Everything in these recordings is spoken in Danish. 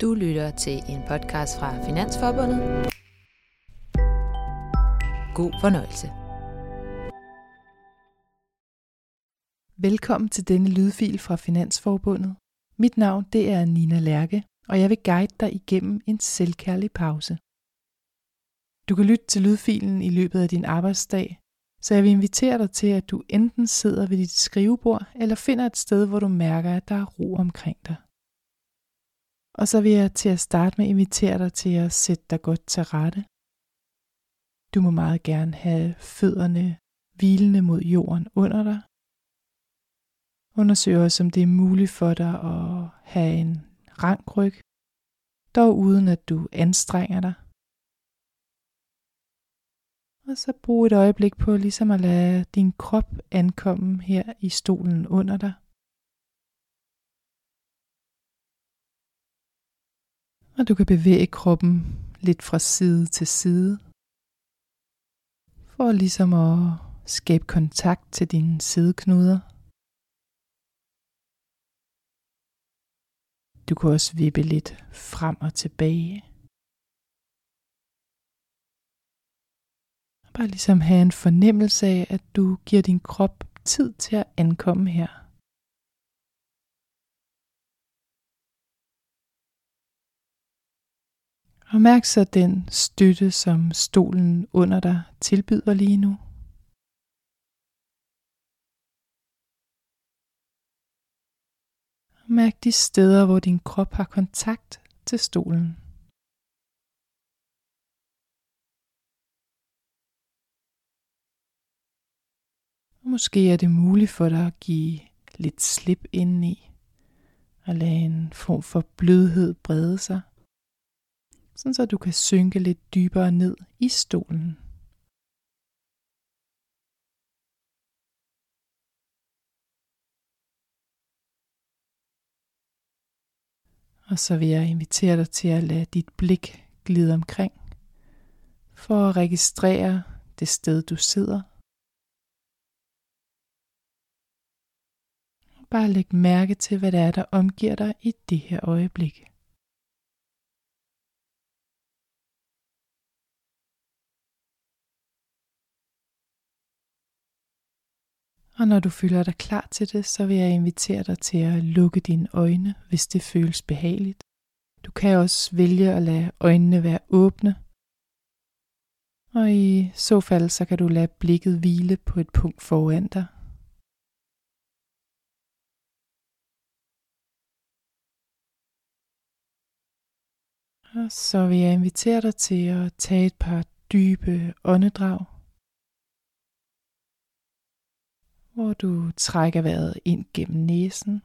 Du lytter til en podcast fra Finansforbundet. God fornøjelse. Velkommen til denne lydfil fra Finansforbundet. Mit navn det er Nina Lærke, og jeg vil guide dig igennem en selvkærlig pause. Du kan lytte til lydfilen i løbet af din arbejdsdag, så jeg vil invitere dig til, at du enten sidder ved dit skrivebord, eller finder et sted, hvor du mærker, at der er ro omkring dig. Og så vil jeg til at starte med invitere dig til at sætte dig godt til rette. Du må meget gerne have fødderne hvilende mod jorden under dig. Undersøg også, om det er muligt for dig at have en rank ryg, dog uden at du anstrenger dig. Og så brug et øjeblik på ligesom at lade din krop ankomme her i stolen under dig. Og du kan bevæge kroppen lidt fra side til side. For ligesom at skabe kontakt til dine sideknuder. Du kan også vippe lidt frem og tilbage. Bare ligesom have en fornemmelse af, at du giver din krop tid til at ankomme her. Og mærk så den støtte, som stolen under dig tilbyder lige nu. Og mærk de steder, hvor din krop har kontakt til stolen. Og måske er det muligt for dig at give lidt slip indeni og lade en form for blødhed brede sig sådan så du kan synke lidt dybere ned i stolen. Og så vil jeg invitere dig til at lade dit blik glide omkring, for at registrere det sted, du sidder. Bare læg mærke til, hvad der er, der omgiver dig i det her øjeblik. Og når du føler dig klar til det, så vil jeg invitere dig til at lukke dine øjne, hvis det føles behageligt. Du kan også vælge at lade øjnene være åbne. Og i så fald, så kan du lade blikket hvile på et punkt foran dig. Og så vil jeg invitere dig til at tage et par dybe åndedrag. Hvor du trækker vejret ind gennem næsen.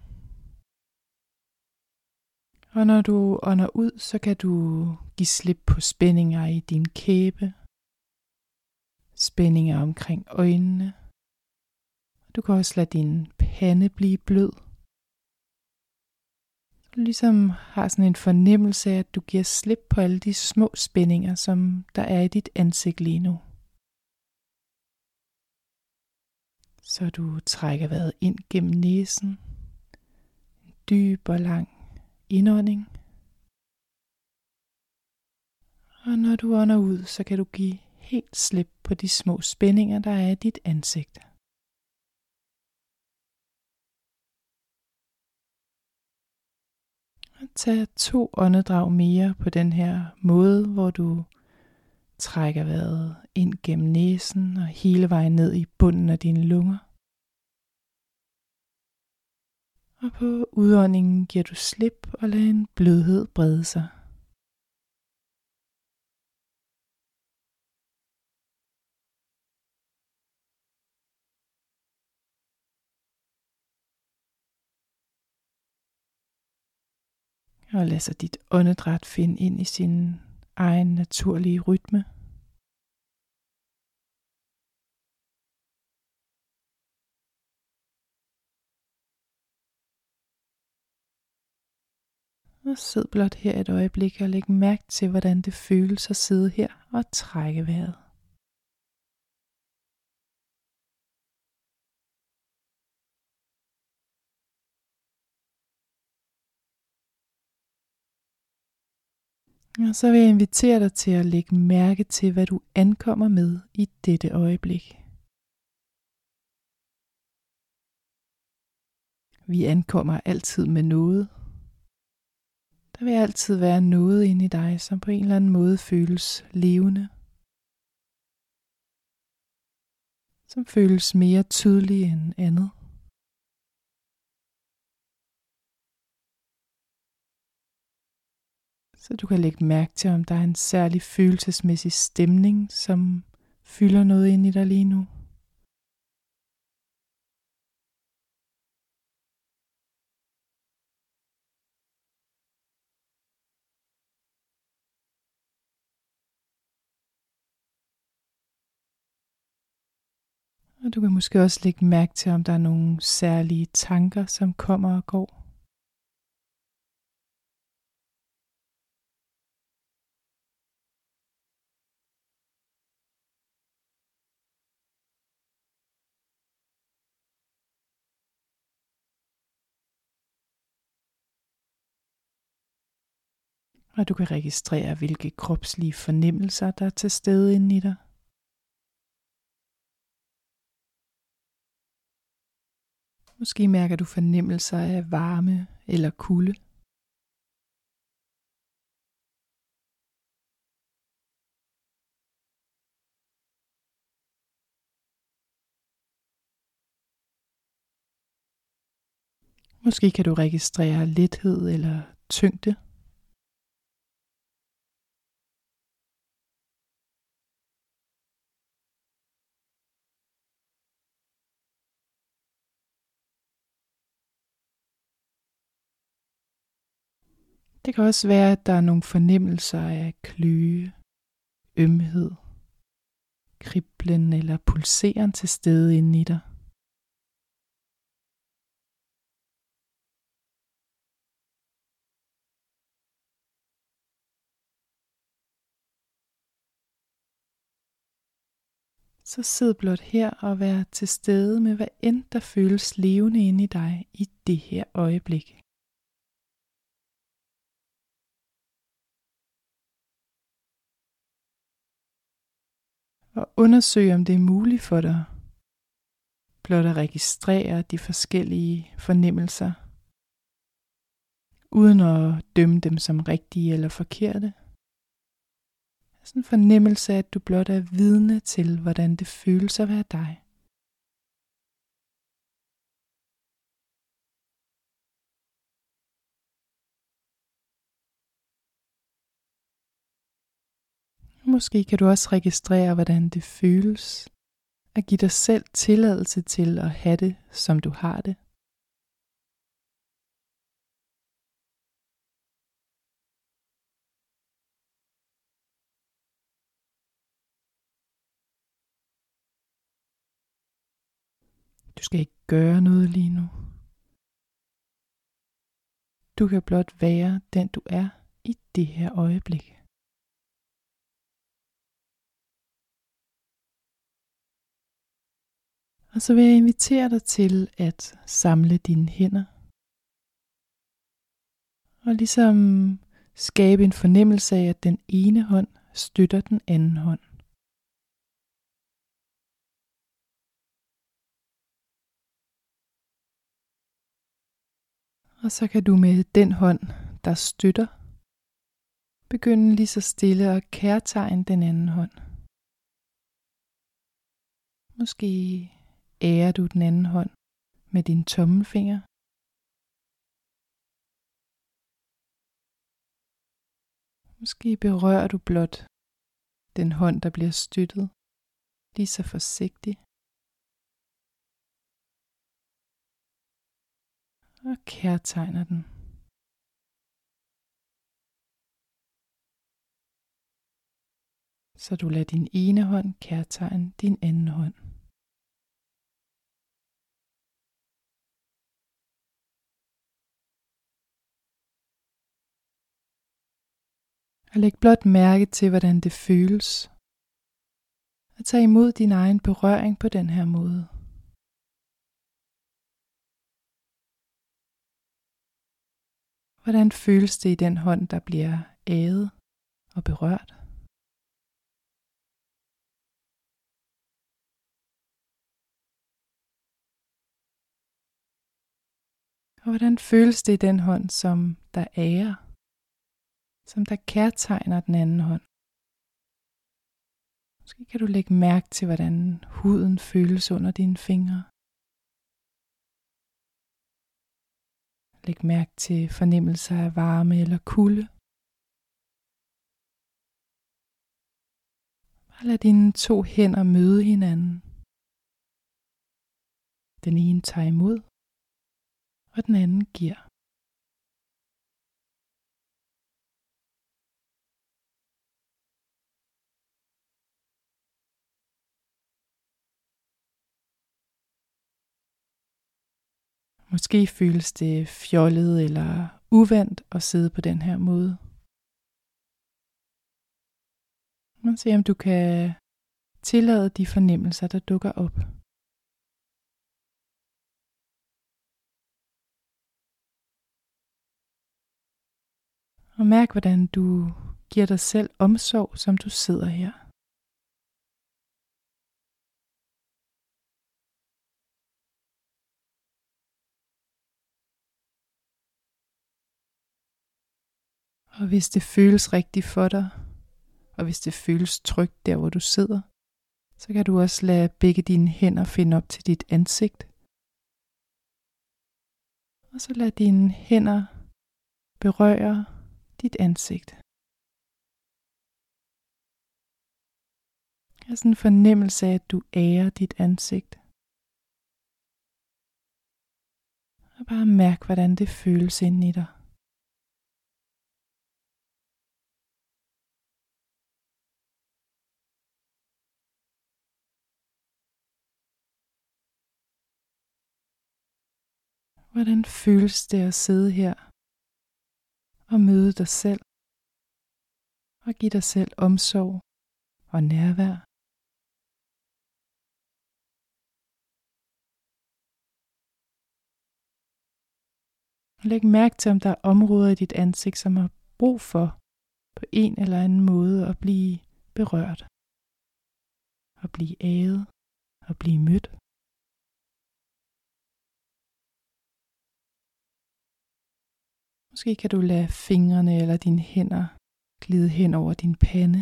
Og når du ånder ud, så kan du give slip på spændinger i din kæbe, spændinger omkring øjnene. Du kan også lade din pande blive blød. Du ligesom har sådan en fornemmelse af, at du giver slip på alle de små spændinger, som der er i dit ansigt lige nu. Så du trækker vejret ind gennem næsen. En dyb og lang indånding. Og når du ånder ud, så kan du give helt slip på de små spændinger, der er i dit ansigt. Og tag to åndedrag mere på den her måde, hvor du trækker vejret ind gennem næsen og hele vejen ned i bunden af dine lunger. Og på udåndingen giver du slip og lader en blødhed brede sig. Og lad så dit åndedræt finde ind i sin egen naturlige rytme. Og sid blot her et øjeblik og læg mærke til, hvordan det føles at sidde her og trække vejret. Og så vil jeg invitere dig til at lægge mærke til, hvad du ankommer med i dette øjeblik. Vi ankommer altid med noget. Der vil altid være noget inde i dig, som på en eller anden måde føles levende. Som føles mere tydelig end andet. Så du kan lægge mærke til, om der er en særlig følelsesmæssig stemning, som fylder noget ind i dig lige nu. Og du kan måske også lægge mærke til, om der er nogle særlige tanker, som kommer og går. Og du kan registrere, hvilke kropslige fornemmelser, der er til stede inde i dig. Måske mærker du fornemmelser af varme eller kulde. Måske kan du registrere lethed eller tyngde. Det kan også være, at der er nogle fornemmelser af kløe, ømhed, kriblen eller pulseren til stede inde i dig. Så sid blot her og vær til stede med hvad end der føles levende inde i dig i det her øjeblik. Og undersøg, om det er muligt for dig blot at registrere de forskellige fornemmelser, uden at dømme dem som rigtige eller forkerte. Sådan en fornemmelse af, at du blot er vidne til, hvordan det føles at være dig. Måske kan du også registrere, hvordan det føles at give dig selv tilladelse til at have det, som du har det. Du skal ikke gøre noget lige nu. Du kan blot være den du er i det her øjeblik. Og så vil jeg invitere dig til at samle dine hænder. Og ligesom skabe en fornemmelse af, at den ene hånd støtter den anden hånd. Og så kan du med den hånd, der støtter, begynde lige så stille at kærtegne den anden hånd. Måske ærer du den anden hånd med din tommelfinger. Måske berører du blot den hånd, der bliver støttet, lige så forsigtigt. Og kærtegner den. Så du lader din ene hånd kærtegne din anden hånd. Og læg blot mærke til, hvordan det føles. At tage imod din egen berøring på den her måde. Hvordan føles det i den hånd, der bliver æget og berørt. Og hvordan føles det i den hånd, som der ærer, som der kærtegner den anden hånd? Måske kan du lægge mærke til, hvordan huden føles under dine fingre. Læg mærke til fornemmelser af varme eller kulde. Bare lad dine to hænder møde hinanden. Den ene tager imod, og den anden giver. Måske føles det fjollet eller uvandt at sidde på den her måde. Men se om du kan tillade de fornemmelser, der dukker op. Og mærk, hvordan du giver dig selv omsorg, som du sidder her. Og hvis det føles rigtigt for dig, og hvis det føles trygt der, hvor du sidder, så kan du også lade begge dine hænder finde op til dit ansigt. Og så lad dine hænder berøre dit ansigt. Jeg har sådan en fornemmelse af, at du ærer dit ansigt. Og bare mærk, hvordan det føles inde i dig. Hvordan føles det at sidde her og møde dig selv og give dig selv omsorg og nærvær? Læg mærke til, om der er områder i dit ansigt, som har brug for på en eller anden måde at blive berørt, at blive æget at blive mødt. Måske kan du lade fingrene eller dine hænder glide hen over din pande,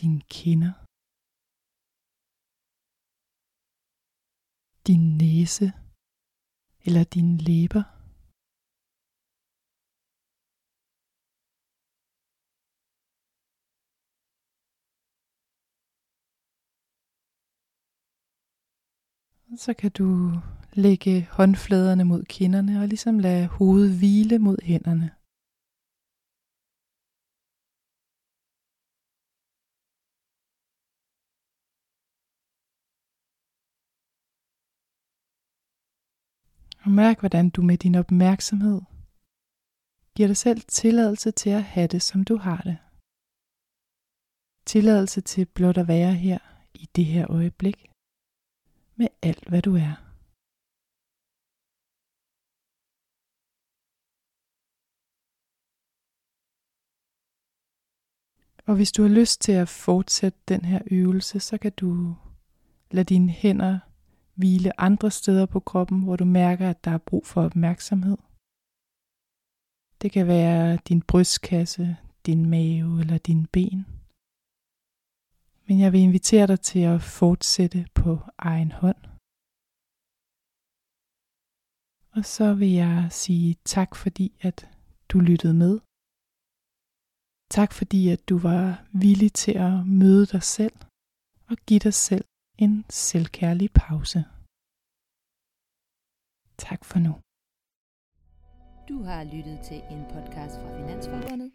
dine kinder, din næse eller dine læber. Så kan du Lægge håndfladerne mod kinderne og ligesom lade hovedet hvile mod hænderne. Og mærk, hvordan du med din opmærksomhed giver dig selv tilladelse til at have det, som du har det. Tilladelse til blot at være her i det her øjeblik med alt, hvad du er. Og hvis du har lyst til at fortsætte den her øvelse, så kan du lade dine hænder hvile andre steder på kroppen, hvor du mærker, at der er brug for opmærksomhed. Det kan være din brystkasse, din mave eller dine ben. Men jeg vil invitere dig til at fortsætte på egen hånd. Og så vil jeg sige tak fordi, at du lyttede med. Tak fordi, at du var villig til at møde dig selv og give dig selv en selvkærlig pause. Tak for nu. Du har lyttet til en podcast fra Finansforbundet.